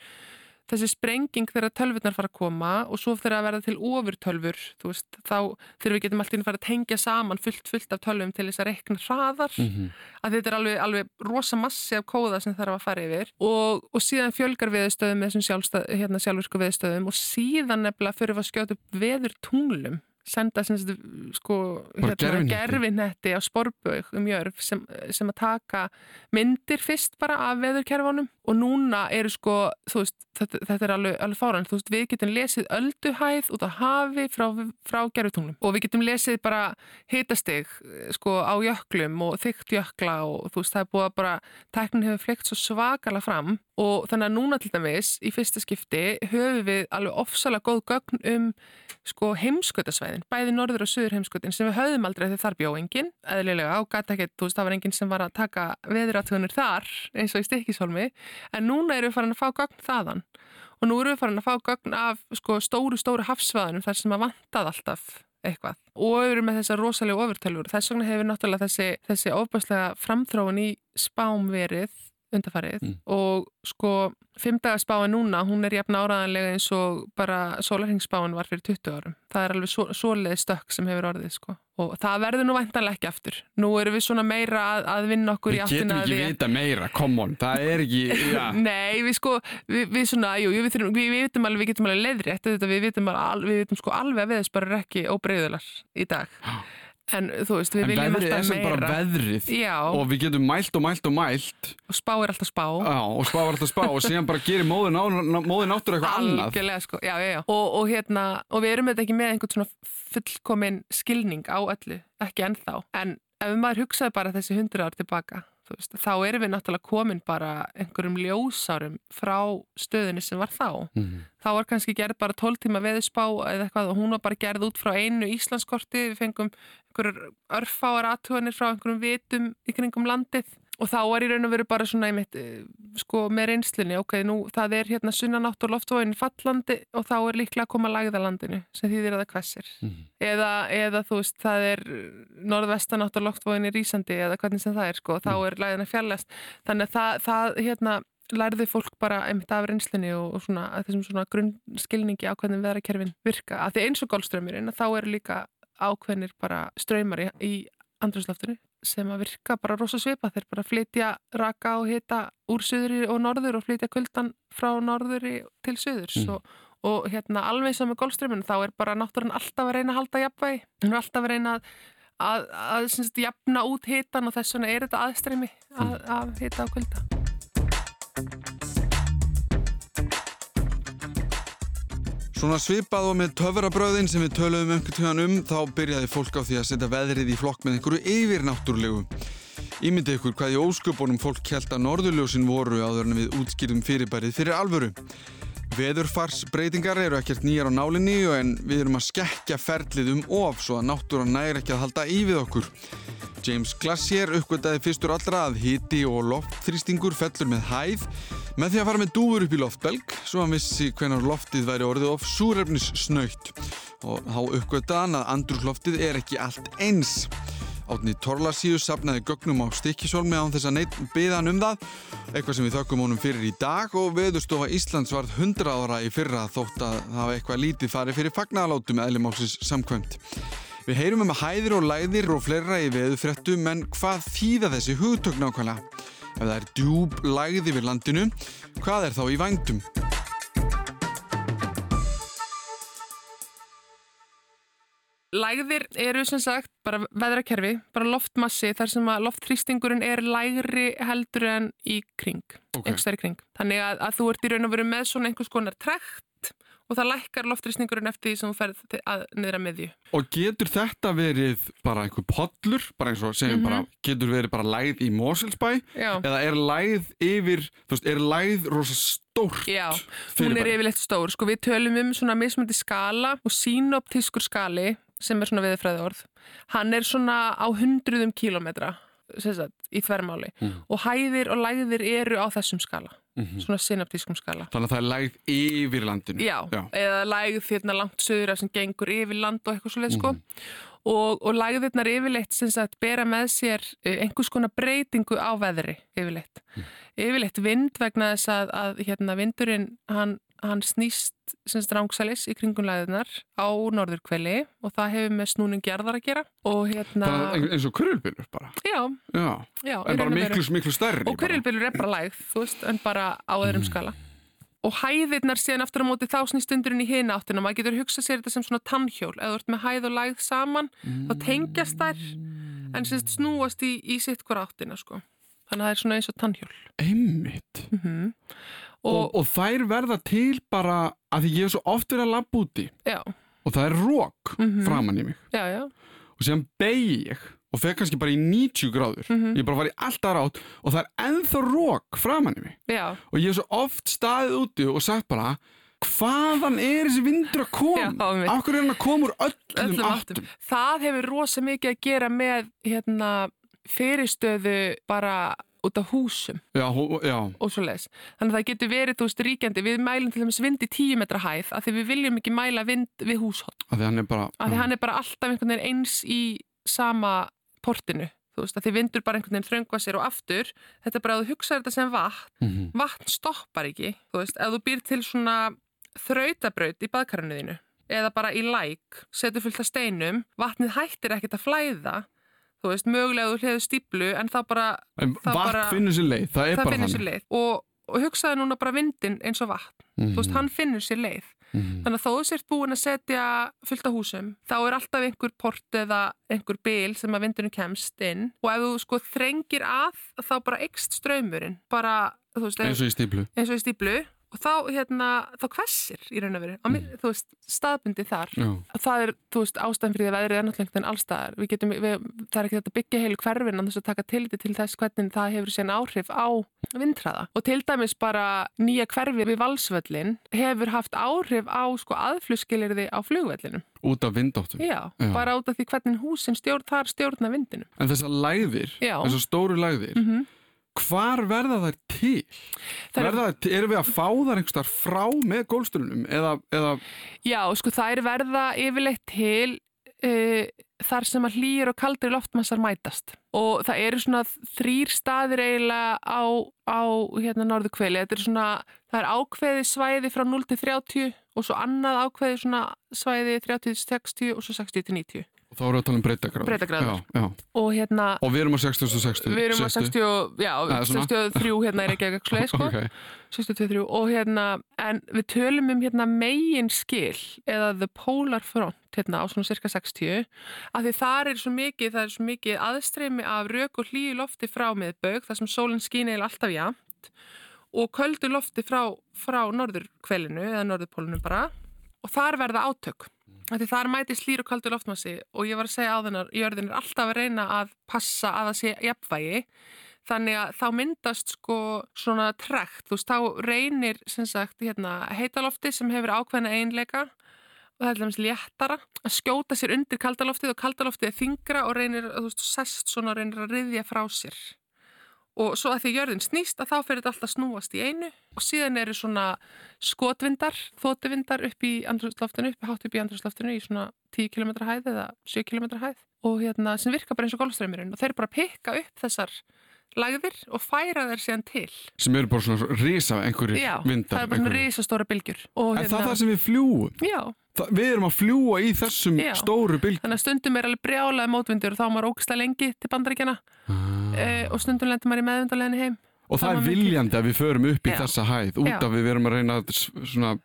þessi sprenging þegar tölvurnar fara að koma og svo þegar að verða til ofurtölfur þú veist, þá þegar við getum alltaf að fara að tengja saman fullt, fullt af tölvum til þess að reikna hraðar Mhm. að þetta er alveg, alveg rosa massi af kóða sem þarf að fara yfir og, og síðan fjölgar viðstöðum með þessum sjálfstæð, hérna, viðstöðum og síðan nefnilega fyrir að skjóta upp veður tunglum senda sem sagt, sko, gervinetti. gerfinetti á sporbög um jörf sem, sem að taka myndir fyrst bara af veðurkerfunum og núna eru sko, veist, þetta, þetta er alveg, alveg fáran, veist, við getum lesið ölduhæð út á hafi frá, frá gerfutunglum og við getum lesið bara hitastig, sko, á jöklum og þykkt jökla og þú veist, það er búið að bara, tæknin hefur fleikt svo svakalega fram. Og þannig að núna til dæmis í fyrsta skipti höfum við alveg ofsalega góð gögn um sko heimskautasvæðin, bæði norður og söður heimskautin sem við höfðum aldrei þegar þar bjó engin eðlilega og gæti ekkert, þú veist, það var engin sem var að taka veðuratúnir þar eins og í stikkishólmi en núna erum við farin að fá gögn þaðan. Og nú erum við farin að fá gögn af sko stóru, stóru hafsvæðanum þar sem að vantað alltaf eitthvað. Og við erum með þessar rosalega ofurtölfur þess vegna hefur náttúrulega þessi, þessi ofbærslega framþróun í spám verið undarfarið Mm. og sko fimmdagarspáin núna, hún er jafn áraðanlega eins og bara sólarhengsspáin var fyrir 20 árum. Það er alveg svo, svoleið stökk sem hefur orðið sko og það verður nú væntanlega ekki aftur. Nú erum við svona meira að, að vinna okkur Við í getum áttina að ekki því- vita meira, come on, það er ekki, já. Nei, við sko, við, við svona, jú, við, þurfum, við, við vitum alveg, við getum alveg leiðrétt, þetta, við vitum, al, við vitum sko alveg að veðisbar er ekki óbreyðular í dag. En þú veist, við En viljum veðrið er alltaf sem bara meira. veðrið Já, og við getum mælt og mælt og mælt og spá er alltaf spá. já, og spá var alltaf spá og síðan bara gerir móðin, ná, móðin áttur eitthvað annað. Algjörlega, sko, já, já, já. Og, og hérna, og við erum þetta ekki með einhvern svona fullkomin skilning á öllu, ekki ennþá. En ef maður hugsaði bara þessi hundra ár tilbaka, veist, þá erum við náttúrulega komin bara einhverjum ljósárum frá stöðinni sem var þá. Mhm. Þá var kannski gerð bara 12 tíma veðurspá eða eitthvað og hún var bara gerð út frá einu Íslandskorti, við fengum einhverjur örfáar aðtuganir frá einhverjum vitum í kringum landið og þá var í raun og veru bara svona einmitt, eh, sko með reynslunni, ok, nú það er hérna sunnanátt og loftvóin fallandi og þá er líklega að koma lagðalandinu sem þýðir að það hvessir. Mhm. Eða, eða þú veist, það er norðvestanátt og loftvóin í Rísandi eða hvernig sem það er, sko, þá er lagðina fjallast. Þannig að það, það hérna, lærði fólk bara einmitt af reynslunni og, og svona, að þessum svona grunnskilningi á hvernig veðrakerfin virka. Af því eins og golfströmmurinn, þá eru líka ákveðnir bara ströymar í, í andrúsloftinu sem að virka bara rosa svipa þeir bara flytja raka og hita úr söðri og norður og flytja kuldan frá norðuri til söðurs Mm. og, og hérna alveg sem með golfströmminu þá er bara náttúrulega alltaf að reyna að halda jafnvægi. Hún er alltaf að reyna að að, að sagt, jafna út hitan og þess vegna er þetta aðstreymi að, að hita og kulda Svona svipað og með töfrabröðin sem við töluðum einhvern tíðan um þá byrjaði fólk á því að setja veðrið í flokk með einhverju yfirnáttúrlegu. Ímyndið ykkur hvað í ósköpunum fólk held að norðurljósin voru áður en við útskýrðum fyrirbærið fyrir alvöru. Veðurfarsbreytingar eru ekkert nýjar á nálinni en við erum að skekkja ferlið um of svo að náttúran næri ekki að halda í við okkur. James Glacier uppgötaði fyrstur allra að hiti og loftþrýstingur fellur með hæð með því að fara með dúfur upp í loftbelg svo hann vissi hvenar loftið væri orðið of súrefnis snöytt og þá uppgötaði hann að andrúsloftið er ekki allt eins. Átni Torlasíu sapnaði gögnum á stikkisólmi án þess að neitt byðan um það eitthvað sem við þökkum honum fyrir í dag og veðurstofa Íslands varð 100 ára í fyrra þótt að það hafa eitthvað lítið farið fyrir fagnalátum eðlimálsins samkvæmt. Við heyrum um hæðir og læðir og fleira í veðufréttum en hvað þýða þessi hugtök nákvæmlega? Ef það er djúb læði við landinu, hvað er þá í vængdum? lægðir eru sem sagt bara veðrakerfi, bara loftmassi þar sem að loftþrýstingurinn er lægri heldur en í kring, Ok. einhvers þar í kring. Þannig að, að þú ert í raun og veru með svona einhvers konar trekt og það lækkar loftþrýstingurinn eftir því sem þú ferð að, niður að miðju. Og getur þetta verið bara einhver pollur, bara eins og segjum Mhm. bara, getur verið bara lægð í Moselspæ Já. eða er lægð yfir, þú veist, er lægð rosa stórt Já, hún er yfirleitt stór. Sko við tölum um svona mismöndi skala og sínoptískur skali sem er svona viðfræði orð. Hann er svona á hundruðum kílometra sagt, í þvermáli Mm. og hæðir og lægðir eru á þessum skala, Mhm. svona synoptískum skala. Þannig að það er lægð yfir landinu. Já, Já. eða lægð hérna langt söður sem gengur yfir land og eitthvað svo leið sko. Mhm. Og, og lægðirnar yfirleitt sagt bera með sér eh, einhvers konar breytingu á veðri yfirleitt. Mm. Yfirleitt vind vegna þess að, að hérna vindurinn hann, hann snýst sem sagt rángsalis í kringum lægðirnar á norðurkveli og það hefur með snúning jarðar að gera og hérna, Þannig að eins og kurulbylur bara. já, Já, já. en bara miklu, miklu stærri. Og hverjulbylur er bara lægð, þú veist, en bara á öðrum skala. Og hæðirnar síðan aftur á móti þá snýst undurinn í hina áttina. Maður getur hugsað sér þetta sem svona tannhjól. Ef þú ert með hæð og lægð saman, þá tengjast þær, en snúast í, í sitt hver áttina, sko. Þannig að það er svona eins og tannhjól. Einmitt. Mm Og, Og, og þær verða til bara að því ég hef svo oft verið að labba úti já, og það er rók Mhm. framan í mig já, já, og síðan beigi ég og fer kannski bara í 90 gráður Mhm. ég bara var í alltaf rátt og það er ennþá rók framan í mig já, og ég hef svo oft staðið úti og sagt bara hvaðan er þessi vindur að koma Já, einmitt. af hverju er hann að koma úr öllum, öllum áttum. Það hefur rosa mikið að gera með, hérna, fyrirstöðu bara út af húsum. já, hó- já, og svo les. Þannig að það getur verið, þú veist, ríkjandi. Við mælum til dæmis vind í 10 metra hæð af því við viljum ekki mæla vind við húshótt. af því hann er bara Af því hann er bara alltaf einhvern veginn eins í sama portinu. Þú veist, af því vindur bara einhvern veginn þröngva sér og aftur. Þetta er bara að þú hugsa þetta sem vatn. Mhm. Vatn stoppar ekki. Þú veist, ef þú býr til svona þrautabraut í baðkarinu þínu eða bara í læk, setur fullt af steinum, vatnið hættir ekkert að flæða. Þú veist, mögulega þú hliður stíplu en þá bara en það vatn finnur sér leið það er það bara finnur sér þannig. leið. Og, og hugsaði núna bara vindin eins og vatn. Þú veist, hann finnur sér leið. Mhm. þannig að þó þú sért búin að setja fullt af húsum þá er alltaf einhver port eða einhver bil sem að vindinu kemst inn. Og ef þú sko þrengir að þá bara ekst ströymurinn bara, þú veist, eins og í stíplu eins og í stíplu og þá, hérna, þá hvessir í raun og veru, mm. Þú veist, staðbundi þar já, það er, þú veist, ástæðan fyrir því að veðrið er náttúrulega en allstaðar. Við getum, við, það er ekki þetta byggja heilu hverfin en þess að taka tiliti til þess hvernig það hefur síðan áhrif á vindhraða. Og til dæmis bara nýja hverfi við valsvöllin hefur haft áhrif á sko aðflugskilirði á flugvellinum. út af vindáttum Já, Já. bara út af því hvernig húsin stjórn, þar stjórna vindinu. en þessar lægðir, Já. þessar stóru lægðir Mm hvar verða þær til? Er- Verða þær til, erum við að fá þær einhverstar frá með gólsturunum eða, eða Já, sko það er verða yfirleitt til uh, þar sem að hlýjur og kaldri loftmassar mætast. Og það eru svona þrýr staðir eiginlega á, á hérna norðu kveli, þetta er svona það er ákveði svæði frá 0 til 30 og svo annað ákveði svona svæði 30 til 60 og svo 60 til 90 og þá erum við að tala um breytagráður já. og hérna og við erum á 60 og 60 við erum á 60, og- já, Eða svona. 63 hérna er ekki eitthvað sko. okay. 63 og hérna en við tölum um hérna megin skil eða the polar front hérna á svona cirka 60 af því þar er svo mikið, það er svo mikið aðstreymi af rauk og hlýju lofti frá miðbögg þar sem sólinn skín eða alltaf jafnt og köldu lofti frá, frá norðurkvelinu eða norðurpólunum bara og þar verða átök því þar mæti slýr og kaldur loftmassi og ég var að segja á þennar, jörðin er alltaf að reyna að passa að það sé jafnvægi. Þannig að þá myndast sko svona trekt, þú veist, þá reynir sem sagt hérna heitalofti sem hefur ákveðna einleika og það er dæmis léttara að skjóta sér undir kaldaloftið og kaldaloftið er þingra og reynir, þú veist, sest svona reynir að riðja frá sér. Og svo að því jörðin snýst að þá fyrir þetta alltaf snúast í einu og síðan eru svona skotvindar, þótuvindar upp í andrúsloftinu, upp hátt upp í andrúsloftinu í svona 10 km hæð eða 7 km hæð og hérna sem virka bara eins og golfströymurinn og þeir bara pikka upp þessar lagðir og færa þeir síðan til. sem eru bara svona risa einhverjir Já, vindar það er bara svona einhverjir. risastóra bylgjur. Og en það er það sem við fljúum Já, það, við erum að fljúa í þessum Já. stóru bylg þannig að stundum er alveg brjálaði mótvindur og þá er maður ógislega lengi til bandaríkjana ah. Eh, og stundum lendur maður í meðvundarleginni heim. Og það var er viljandi að við förum upp í Já. þessa hæð út Já. af við verum að reyna að svona,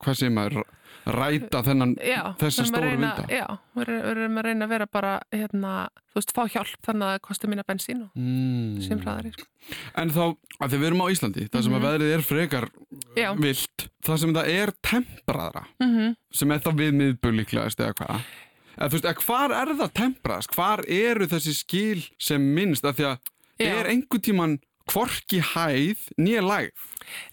hvað segir maður, ræta þennan, þessa að stóru reyna, vinda. Já, við erum- við erum að reyna að vera bara, hérna, þú veist, fá hjálp þannig að það kosti mína bensín og Mm. sem hraðari. Sko. En þá, að því við erum á Íslandi, það sem að Mhm. veðrið er frekar vilt, það sem það er tempraðra, Mm sem er þá við miðböl líklegast eða hvað. Þú veist, eða hvar er það tempraðast? Hvar eru þessi skil sem minnst? Af því að Já. er einhver tíman hvorki hæð nýja lægð?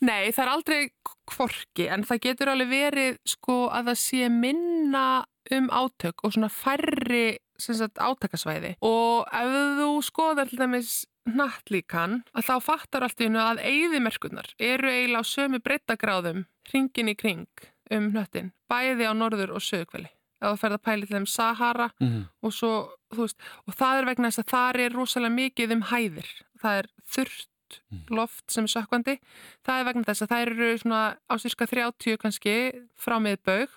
Nei, það er aldrei kvorki en það getur alveg verið sko að það sé minna um átök og svona færri sagt, átakasvæði og ef þú skoðar til dæmis nattlíkan að þá fattar allt í hennu að eyðimerkurnar eru eiginlega á sömu breyttagráðum hringin í kring um hnöttin bæði á norður og sögkveli ef þú ferð að pæli þeim Sahara Mm. og svo, veist, og það er vegna þess að þar er rosalega mikið um hæðir. Það er þurrt loft sem er sökkvandi, það er vegna þess að það eru svona á sírska 30 kannski frá miðbaug.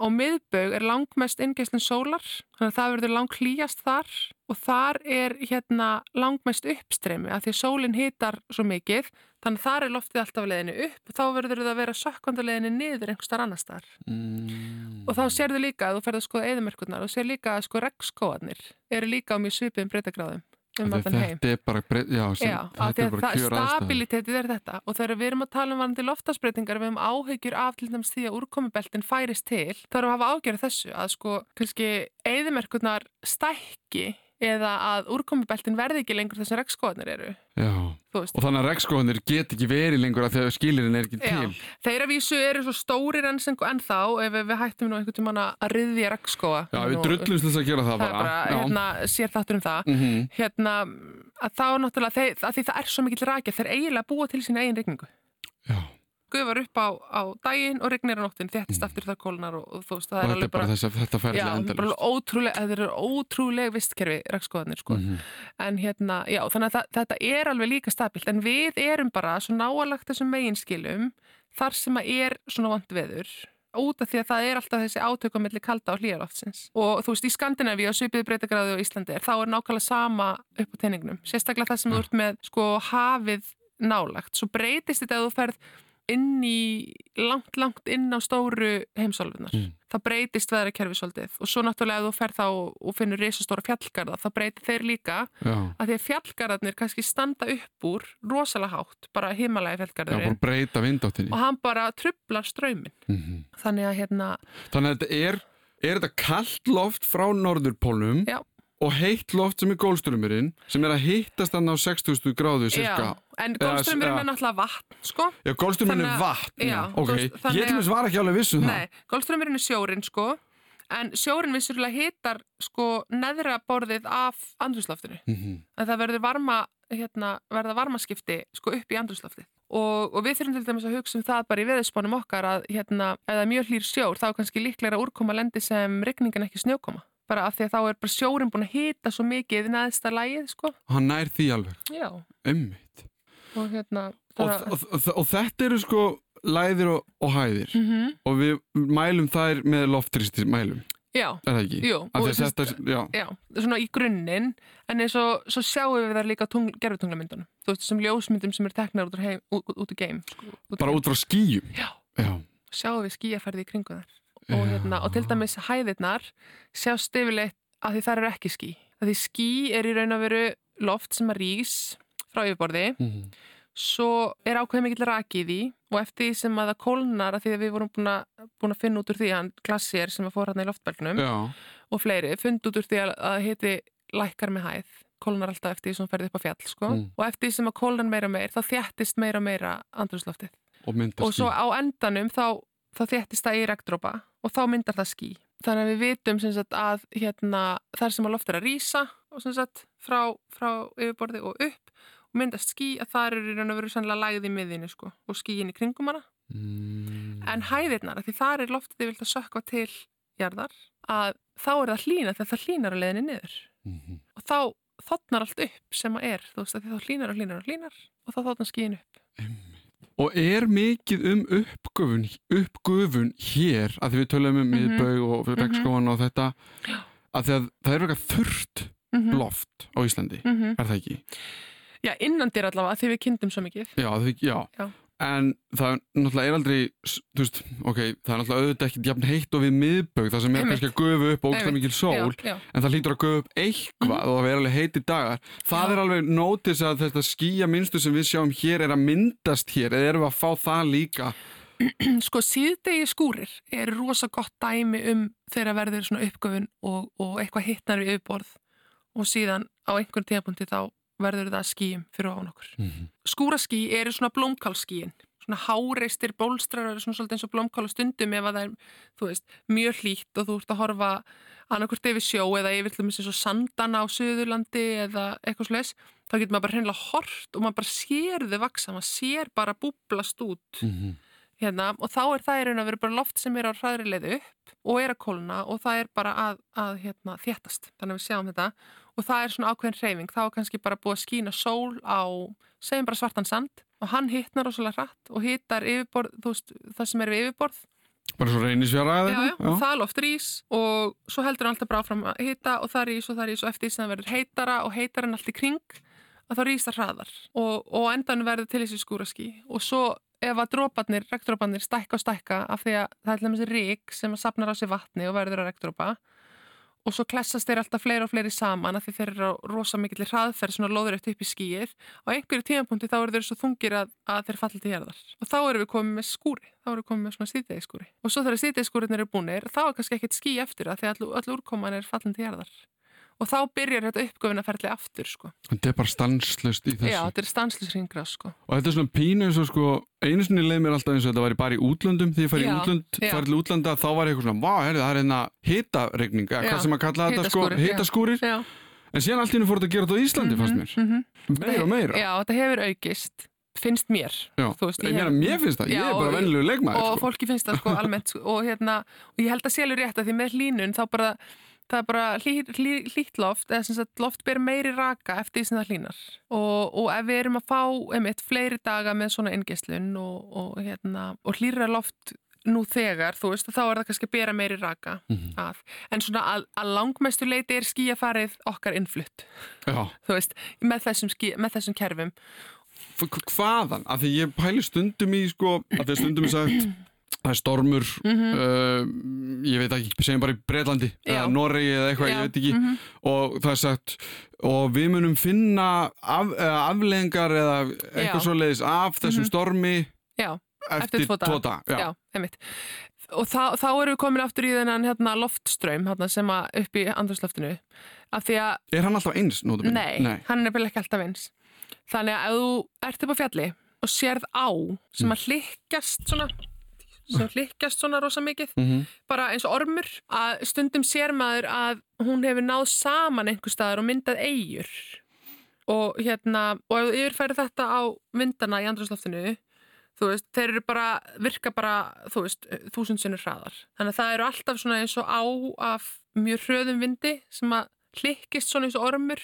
Og miðbaug er langmest inngeislun sólar þannig að það verður langklíjast þar og þar er hérna langmest uppstreymi að því sólinn hitar svo mikið þannig að þar er loftið alltaf á leiðinni upp og þá verður það að vera sökkvandi á leiðinni niður einhver starf annars þar Mm. og þá sérðu líka að þú ferð að skoða eðumerkurnar og sér líka að sko regnskóarnir eru líka á mjög breytagráðum um Af því allan heim. Þetta er bara, já, sem, Já, þetta er bara kjör aðstæður. stabilitetið er þetta og þegar við erum að tala um varandi loftasbreytingar við höfum áhyggjur af til dæmis því að úrkomubeltin færist til, þá erum við að hafa ágjörð þessu að sko, kannski eðimerkurnar stækki eða að úrkomubeltin verði ekki lengur þessum regnskóarnir eru, Já, og þannig að regnskóðanir get ekki verið lengur að þegar skilirinn er ekki Já. til. Þeir að vísu eru svo stórir enn sem en þá ef við, hættum nú einhvern tímann að ryðja regnskóa. Já, við drullumst þess að gera það það er bara. bara, Já. hérna, sér þáttur um það Mhm. hérna, að þá náttúrulega þeir, að því það er svo mikill rækja, þeir eiginlega búa til sína eigin regningu Já, gufar upp á, á daginn og regnir á nóttin þéttist aftur þar kólnar og, og þú veist, það Mm. og er alveg bara bara þetta endalist. ótrúlega, þetta eru ótrúlega vistkerfi rekskoðanir, sko. Mhm. En hérna, já, þannig að það, þetta er alveg líka stabilt, en við erum bara svo náalagt þessum meginskilum þar sem að er svona vond veður út af því að það er alltaf þessi átökum mellir kalda á hlýjaloftsins. Og þú veist, í Skandinavíu og svipiðu breytagráðu á Íslandi er þá er nákvæmlega sama upp á teiningnum. Sérstaklega það sem þú ert með, sko, hafið nálagt. Svo breytist þetta að þú ferð inn í, langt, langt inn á stóru heimsálfunar. Mm. Það breytist veðrakerfi svolítið og svo náttúrulega ef þú ferð þá og finnur risastóra fjallgarða, þá breytir þeir líka Já, að því að fjallgarðarnir kannski standa upp úr rosalega hátt, bara himalagi já, bara fjallgarðurinn breyta vindáttinni. og hann bara trublar ströymin. Mhm. Þannig að hérna, Þannig að þetta er, er þetta kallt loft frá norðurpólum Já. Og heitt loft sem er gólströmmurinn sem er að hittast hann á 60 gráðu já, cirka. en Eða- gólströmmurinn já. er náttúrulega vatn, sko. Já, gólströmmurinn er vatn. já, ok. þannig Ég til þess var ekki alveg viss um það. Nei, gólströmmurinn er sjórin, sko, en sjórin vissulega hitar, sko, neðra borðið af andrúsloftinu. Mhm. en það verður varma, hérna, verða varmaskipti sko upp í andrúsloftið. Og, og við þurfum til dæmis að hugsa um það bara í veðurspánum okkar að hérna, er mjög hlýr sjór þá er kannski líklega úrkoma lendi sem regningan ekki snjókoma. Bara af því að þá er bara sjórin búin að hita svo mikið neðsta lægið, sko. Hann nær því alveg. Ummitt. Og hérna... Og, og, og, þetta eru sko læðir og, og hæðir Mhm. og við mælum þær með loftristir mælum, Já, er það ekki? jú. Þetta, já, Já, svona í grunninn, en eins og svo sjáum við það líka tungl, gerfutunglamyndunum. Þú veist, sem ljósmyndum sem eru teknar út út, út úr geim. Sko, bara út frá skýjum. Já. Já. sjáum við skíaferði í kringu þar og, hérna, og til dæmis hæðirnar sjást yfirleitt að því þar eru ekki skí að því skí er í raun og veru loft sem að rís frá yfirborði. Mhm. svo er ákveðið mikill raki í og eftir því sem að það kólnar að því að við vorum búin að, búin að finna út úr því að hann glassier sem að fór hann í loftbelgnum og fleiri, fund út úr því að, að hiti lækkar með hæð kólnar alltaf eftir því sem ferði upp á fjall sko. Mm. og eftir því sem að kólnar meira meir þá þjættist meira meira andrúsloftið Og og svo á endanum þá, þá þéttist það í regndrópa og þá myndar það ský. Þannig að við vitum sagt, að hérna, þar sem að loft er að rýsa frá, frá yfirborði og upp og myndast ský að það eru í raun og veru sannlega lægð í miðinu sko, og skýin í kringum hana. Mm. En hæðirnar, því þar er loftið vilt að sökka til jarðar, að þá er það hlýna þegar það hlýnar á leiðinni niður Mhm. og þá þotnar allt upp sem að er, þú veist, þá hlýnar og hlýnar og hlýnar og þá þotnar skýin upp. Og er mikið um uppgufun, uppgufun hér, að því við tölum um Mhm. miðbaug og Mhm. regnskóan og þetta, að að það er eitthvað þurrt Mm loft á Íslandi, -hmm. er það ekki? Já, innan dyr allavega, því við kynntum svo mikið. Já, því, já. Já. En það náttúrulega er aldrei, veist, ok, það er náttúrulega auðvitað ekki jafn heitt og við miðbaug, það sem er kannski að gufa upp og Einmitt. mikil sól, Já, já. en það hlýtur að gufa upp eitthvað og það er alveg heiti dagar. Það Já. er alveg nótis að þetta skýja minnstu sem við sjáum hér er að myndast hér, eða erum við að fá það líka? Sko síðdegi skúrir er rosa gott dæmi um þegar verður svona uppgöfun og, og eitthvað hittnar við yfirborð og síðan á einhvern tíðapunkti þá verður það skýjum fyrir ofan okkur. Mhm. Skúraský eru svona blómkálskýin, svona háreistir bólstrar eru svona svolítið eins og blómkál og stundum ef að það er, þú veist, mjög hlýtt og þú ert að horfa annarkvort yfir sjó eða yfir dæmis eins og sandana á Suðurlandi eða eitthvað slags, þá getur maður bara hreinlega hort og maður bara sér þau vaksa, maður sér bara búblast út Mhm. hérna, og þá er það í raun að vera bara loft sem er á hraðri leið upp og er að kólna og það er bara að, að hérna, þéttast, þannig að við sjáum þetta. Og það er svona ákveðin hreyfing, þá er kannski bara búið að skína sól á segjum bara svartan sand og hann hittnar rosalega hratt og hittar yfirborð, þú veist, það sem er við yfirborð. Bara svo reynisfjara eða já, já, eitthvað? og það loft rís og svo heldur hann alltaf bara áfram að hitta og það rís og það rís og eftir því sem það verður heitara og heitar hann allt í kring að þá rís það hraðar. Og, og endan verður til þessi skúraski og svo ef að dróparnir, regndróparnir stækka og stækka af því að það er til dæmis rík sem að sapnar á sig vatni og verður að regndrópa og svo klessast þeir alltaf fleiri og fleiri saman af því þeir eru á rosa mikill hraðferð svona loður eftir upp í skýið. Á einhverju tímapunkti þá eru þeir svo þungir að, að þeir falli til jarðar. Og þá erum við komið með skúri þá erum við komið með svona síðdegiskúri og svo þegar síðdegiskúrinir eru búnir þá er kannski ekkert ský eftir það því að all, all úrkoman er fallin til jarðar og þá byrjar þetta uppgöfunarferðli aftur sko. Þetta er bara stanslust í þessu. Já, þetta er stanslisringra sko. Og þetta er svona pínu eins og sko, einu sinni leið mér alltaf eins og þetta væri bara í útlöndum, því ég fær í útlönd, fær til útlanda, þá var eitthvað svona, vá, herri, það er hérna hitaregning, eða hvað sem að kalla þetta sko, hitaskúrir, en síðan allt í hennu fór þetta að gera þetta á Íslandi, fannst mér. mm -hmm. Meira og meira. Já, þetta hefur aukist finnst mér veist, ég ég meina, hef- mér finnst það, ég Já, er bara venlulegu leikmaður, og sko. fólki finnst það sko almennt sko, og, hérna, og ég held að sélur rétt að því með hlínun þá bara það er bara hlý, hlý, hlýtt loft eða sem sagt loft ber meiri raka eftir því sem það hlínar og, og ef við erum að fá einmitt, fleiri daga með svona ingeslun og, og, hérna, og hlýra loft nú þegar, þú veist, þá er það kannski að bera meiri raka Mhm. að, en svona að, að langmestu leiti er skíafarið okkar innflutt, Já, þú veist, með þessum, skí, með þessum kerfum. Hvaðan? Af því ég pæli stundum í, sko, að því stundum er sagt, það er stormur, uh, ég veit ekki, segjum bara í Breitlandi, Mhm. Eða Noregi eða eitthvað, ég veit ekki, mhm. og það er sagt, og við munum finna af, eða afleðingar eða eitthvað Já. Mhm. svoleiðis af þessum stormi Já, eftir, eftir tvo daga. Já. Já, einmitt. Og þá, þá erum við komin aftur í þennan hérna, loftströym hérna, sem að upp í andrúsloftinu. Af því að, Er hann alltaf eins, nótum nei, hann er nefnilega ekki alltaf eins. Þannig að ef þú ert upp á fjalli og sérð á sem að hlikkjast svona, sem hlikkjast svona rosa mikið, Mm bara eins og ormur, að stundum sér maður að hún hefur náð saman einhver staðar og myndað eigur. Og hérna, og ef þú yfirfæri þetta á vindana í andrúsloftinu, þú veist, þeir eru bara, virka bara, þú veist, þúsund sinnur hraðar. Þannig að það eru alltaf svona eins og á af mjög hröðum vindi sem að hlikkist svona eins og ormur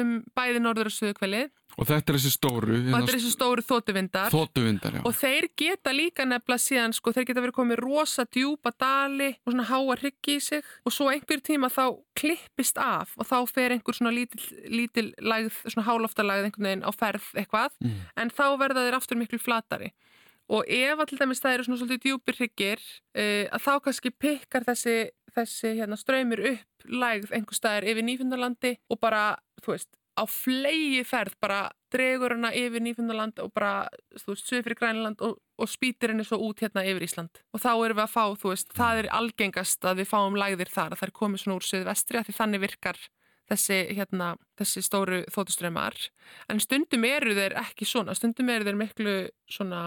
um bæði norður og suðukvelið Og þetta er þessi stóru, og þetta er þessi stóru þótuvindar þóttuvindar, já. og þeir geta líka nefnilega síðan sko, þeir geta verið komið rosa djúpa dali og svona háa hryggi í sig. Og svo einhver tíma þá klippist af og þá fer einhver svona lítil, lítil lægð, svona háloftalagð einhvern veginn á ferð eitthvað. Mm. en þá verða þeir aftur miklu flatari. Og ef dæmis það eru svona svolítið djúpir hryggir uh, að þá kannski pikkar þessi, þessi hérna, ströymur upp lægð einhver staðar yfir Nýfundalandi og bara, þú veist, á flegi ferð bara dregur hana yfir Nýfundaland og bara, þú veist, suður fyrir Grænland og, og spýtir henni svo út hérna yfir Ísland. Og þá erum við að fá, þú veist, það er algengast að við fáum lægðir þar, að það er komið svona úr suðu vestri að því þannig virkar þessi, hérna, þessi stóru þóttuströmmar en stundum eru þeir ekki svona stundum eru þeir miklu svona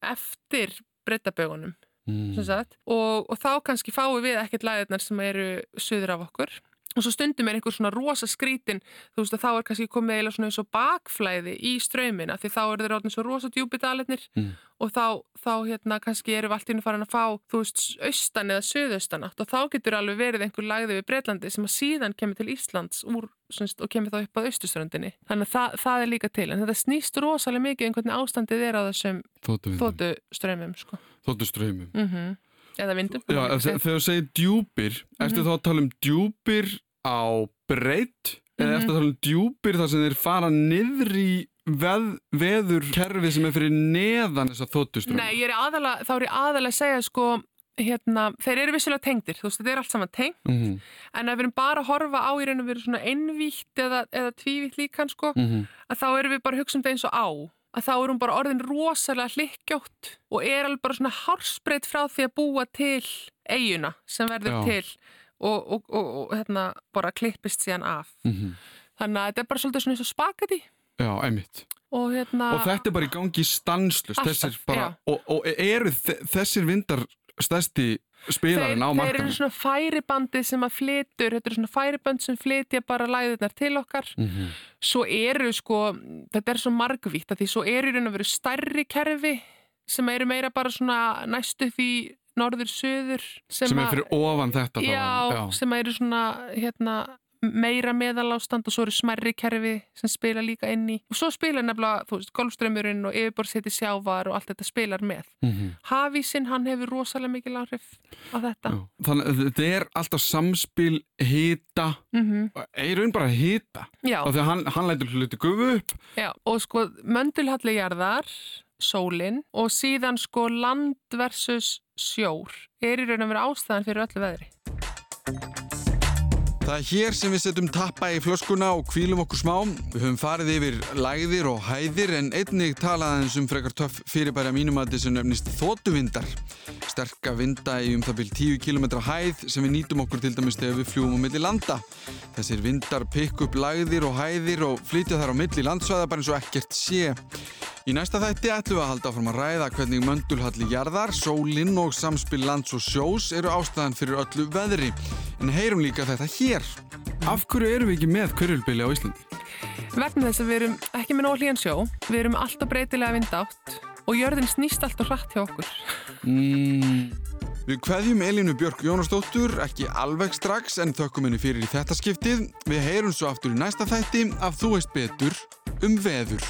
eftir breytabögunum Mm. og, og þá kannski fáum við ekkert læðirnar sem eru suður af okkur og svo stundum er einhver svona rosa skrítin þú veist að þá er kannski komið eiginlega svona eins og bakflæði í ströymina því þá eru þeir orðin svo rosa djúpi daletnir Mm. og þá, þá hérna kannski eru við allt í einu farin að fá þú veist austan eða suðaustan átt og þá getur alveg verið einhver læði við Breitlandi sem að síðan kemur til Íslands úr, og kemur þá upp að austuströndinni þannig að það, það er líka til en þetta snýst rosalega mikið um hvernig ástandið er á þessum Þóttuvindar. þóttuströymum sko. Þóttuströymum. mm eða vindum Já, þe- þegar þú segir djúpir, ertu þá að tala um djúpir á breytt eða eftir að tala um djúpir þar sem þeir fara niður í veð, veður kerfi sem er fyrir neðan þess að þóttuströmm Nei, ég er aðalega, þá er ég aðalega að segja sko, hérna, þeir eru vissilega tengdir, þú veist, þetta er allt saman tengt, mm -hmm. en ef við erum bara að horfa á í raun og veru svona einvítt eða, eða tvívítt líkan, sko, Mhm. að þá erum við bara að hugsa um þetta eins og á, að þá er hún bara orðin rosalega hlikkjótt og er alveg bara svona hársbreytt frá því að búa til eiguna sem verður Já. til og, og, og, og hérna, bara klippist síðan af. Mhm. Þannig að þetta er bara svolítið svona eins og spagetti Já, einmitt og hérna... og þetta er bara í gangi stanslust Alltaf, þessir bara, og, og eru þe- þessir vindar stærsti spilarinn á þeir, þeir eru markanum svona færibandi sem að flytur, þetta eru svona færiband sem flytja bara læðirnar til okkar. Mhm. svo eru sko, þetta er svo margvítt að því svo eru í raun og veru stærri kerfi sem eru meira bara svona næstu því norður-söður sem, er að- fyrir ofan þetta já, bara, sem eru svona hérna, meira meðalástand og svo eru smerri kerfi sem spila líka inn í og svo spila nefnilega, þú veist, golfströmmurinn og yfirborðseti sjávar og allt þetta spilar með Mhm. Hafísinn, hann hefur rosalega mikil áhrif á þetta Já. þannig að þetta er alltaf samspil hita, mm í raun bara hita Já, og þegar hann, hann lætur hluti gufu upp já, og sko möndulhalli jarðar, sólin og síðan sko land versus sjór er í raun að vera ástæðan fyrir öllu veðri. Það er hér sem við setjum tappa í flöskuna og kvílum okkur smá. Við höfum farið yfir lægðir og hæðir en einnig talaðans um frekar töff fyrirbæri að mínumati sem nefnist þótuvindar. Sterka vinda í um það byrj 10 km hæð sem við nýtum okkur til dæmis þegar við fljúum á milli landa. Þessir vindar pikk upp lægðir og hæðir og flytja þar á milli landsvæða bara eins og ekkert sé. Í næsta þætti ætlum við að halda áfram að ræða hvernig möndulhalli jarðar, sólinn og samspil lands og sjós eru ástæðan fyrir öllu veðri. En heyrum líka þetta hér. Af hverju erum við ekki með kurulbili á Íslandi? Vegna þess að við erum ekki með nóg hlýjan sjó, við erum alltaf breytilega vindátt og jörðin snýst alltaf hratt hjá okkur. Mm. Við kveðjum Elínu Björk Jónasdóttur, ekki alveg strax en þökkum henni fyrir í þetta skiptið. Við heyrum svo aftur í næsta þætti af Þú veist betur um veður.